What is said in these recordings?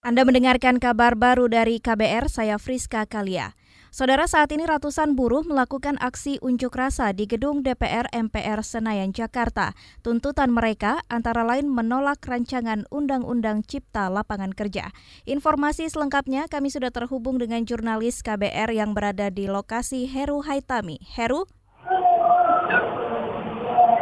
Anda mendengarkan kabar baru dari KBR, saya Friska Kalia. Saudara saat ini ratusan buruh melakukan aksi unjuk rasa di gedung DPR MPR Senayan, Jakarta. Tuntutan mereka antara lain menolak rancangan Undang-Undang Cipta Lapangan Kerja. Informasi selengkapnya kami sudah terhubung dengan jurnalis KBR yang berada di lokasi Heru Haitami. Heru?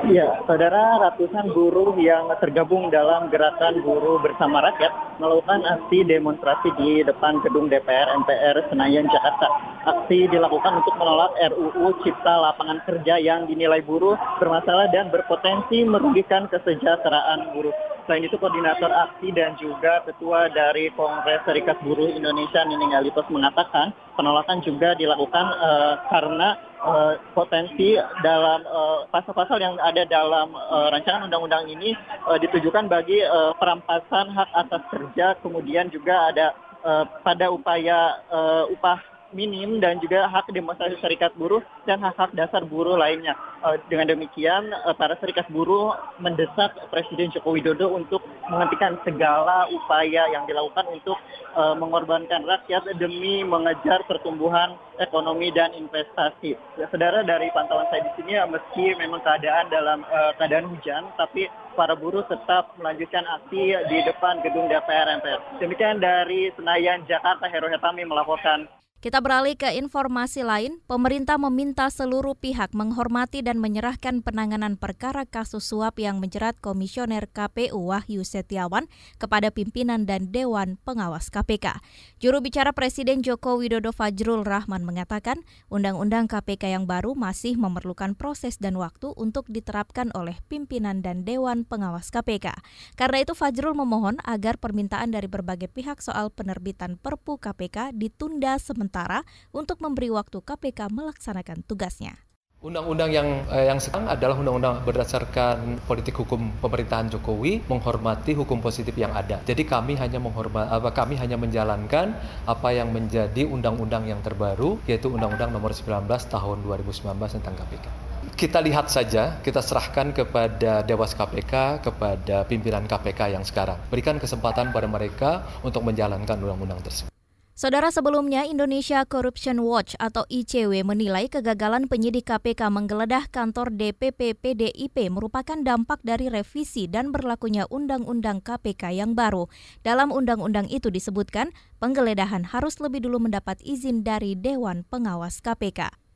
Ya, saudara ratusan buruh yang tergabung dalam gerakan buruh bersama rakyat melakukan aksi demonstrasi di depan gedung DPR MPR Senayan Jakarta. Aksi dilakukan untuk menolak RUU Cipta Lapangan Kerja yang dinilai buruh bermasalah dan berpotensi merugikan kesejahteraan buruh. Selain itu koordinator aksi dan juga ketua dari Kongres Serikat Buruh Indonesia Nining Alitos mengatakan penolakan juga dilakukan uh, karena uh, potensi dalam uh, pasal-pasal yang ada dalam uh, rancangan undang-undang ini uh, ditujukan bagi uh, perampasan hak atas kerja kemudian juga ada uh, pada upaya uh, upah minim dan juga hak demonstrasi serikat buruh dan hak-hak dasar buruh lainnya. Uh, dengan demikian, uh, para serikat buruh mendesak Presiden Joko Widodo untuk menghentikan segala upaya yang dilakukan untuk uh, mengorbankan rakyat demi mengejar pertumbuhan ekonomi dan investasi. Ya, saudara dari pantauan saya di sini, meski memang keadaan dalam uh, keadaan hujan, tapi para buruh tetap melanjutkan aksi di depan gedung DPR MPR. Demikian dari Senayan, Jakarta, Hero Hetami melaporkan. Kita beralih ke informasi lain. Pemerintah meminta seluruh pihak menghormati dan menyerahkan penanganan perkara kasus suap yang menjerat Komisioner KPU Wahyu Setiawan kepada pimpinan dan Dewan Pengawas KPK. Juru bicara Presiden Joko Widodo Fajrul Rahman mengatakan, Undang-Undang KPK yang baru masih memerlukan proses dan waktu untuk diterapkan oleh pimpinan dan Dewan Pengawas KPK. Karena itu Fajrul memohon agar permintaan dari berbagai pihak soal penerbitan Perpu KPK ditunda sementara sementara untuk memberi waktu KPK melaksanakan tugasnya. Undang-undang yang eh, yang sekarang adalah undang-undang berdasarkan politik hukum pemerintahan Jokowi menghormati hukum positif yang ada. Jadi kami hanya menghormat apa kami hanya menjalankan apa yang menjadi undang-undang yang terbaru yaitu Undang-Undang Nomor 19 Tahun 2019 tentang KPK. Kita lihat saja, kita serahkan kepada Dewas KPK, kepada pimpinan KPK yang sekarang. Berikan kesempatan pada mereka untuk menjalankan undang-undang tersebut. Saudara sebelumnya Indonesia Corruption Watch atau ICW menilai kegagalan penyidik KPK menggeledah kantor DPP PDIP merupakan dampak dari revisi dan berlakunya Undang-Undang KPK yang baru. Dalam undang-undang itu disebutkan penggeledahan harus lebih dulu mendapat izin dari Dewan Pengawas KPK.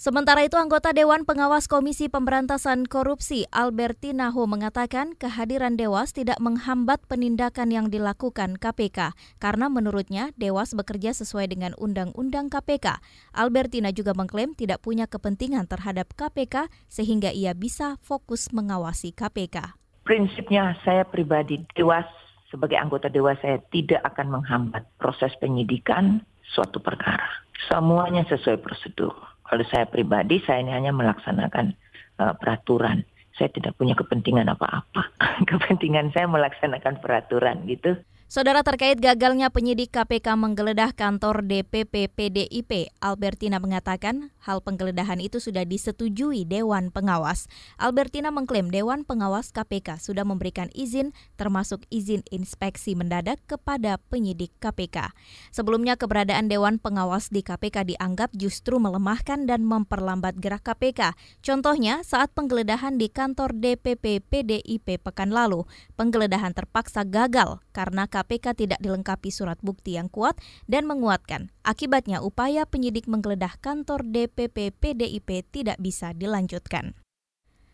Sementara itu, anggota Dewan Pengawas Komisi Pemberantasan Korupsi Albertina Ho mengatakan kehadiran Dewas tidak menghambat penindakan yang dilakukan KPK karena menurutnya Dewas bekerja sesuai dengan Undang-Undang KPK. Albertina juga mengklaim tidak punya kepentingan terhadap KPK sehingga ia bisa fokus mengawasi KPK. Prinsipnya saya pribadi Dewas sebagai anggota Dewas saya tidak akan menghambat proses penyidikan suatu perkara. Semuanya sesuai prosedur kalau saya pribadi, saya ini hanya melaksanakan uh, peraturan. Saya tidak punya kepentingan apa-apa. Kepentingan saya melaksanakan peraturan gitu. Saudara terkait gagalnya penyidik KPK menggeledah kantor DPP PDIP, Albertina mengatakan hal penggeledahan itu sudah disetujui Dewan Pengawas. Albertina mengklaim Dewan Pengawas KPK sudah memberikan izin termasuk izin inspeksi mendadak kepada penyidik KPK. Sebelumnya keberadaan Dewan Pengawas di KPK dianggap justru melemahkan dan memperlambat gerak KPK. Contohnya saat penggeledahan di kantor DPP PDIP pekan lalu, penggeledahan terpaksa gagal karena KPK KPK tidak dilengkapi surat bukti yang kuat dan menguatkan. Akibatnya upaya penyidik menggeledah kantor DPP PDIP tidak bisa dilanjutkan.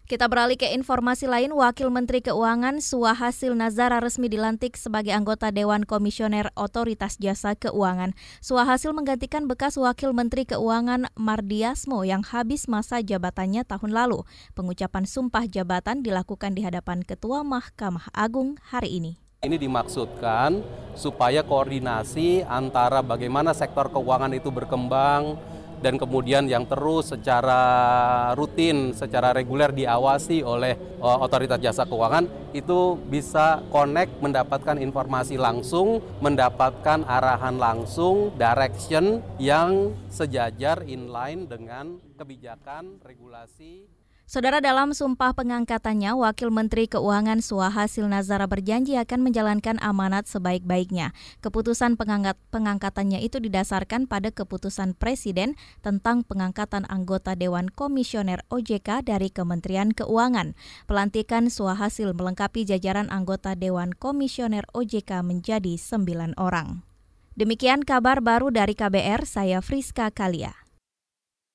Kita beralih ke informasi lain, Wakil Menteri Keuangan Suhasil Nazara resmi dilantik sebagai anggota Dewan Komisioner Otoritas Jasa Keuangan. Suhasil menggantikan bekas Wakil Menteri Keuangan Mardiasmo yang habis masa jabatannya tahun lalu. Pengucapan sumpah jabatan dilakukan di hadapan Ketua Mahkamah Agung hari ini. Ini dimaksudkan supaya koordinasi antara bagaimana sektor keuangan itu berkembang dan kemudian yang terus secara rutin, secara reguler diawasi oleh uh, otoritas jasa keuangan itu bisa connect mendapatkan informasi langsung, mendapatkan arahan langsung, direction yang sejajar inline dengan kebijakan regulasi Saudara dalam sumpah pengangkatannya, Wakil Menteri Keuangan Suhasil Nazara berjanji akan menjalankan amanat sebaik-baiknya. Keputusan pengangkat, pengangkatannya itu didasarkan pada keputusan Presiden tentang pengangkatan anggota Dewan Komisioner OJK dari Kementerian Keuangan. Pelantikan Suhasil melengkapi jajaran anggota Dewan Komisioner OJK menjadi sembilan orang. Demikian kabar baru dari KBR, saya Friska Kalia.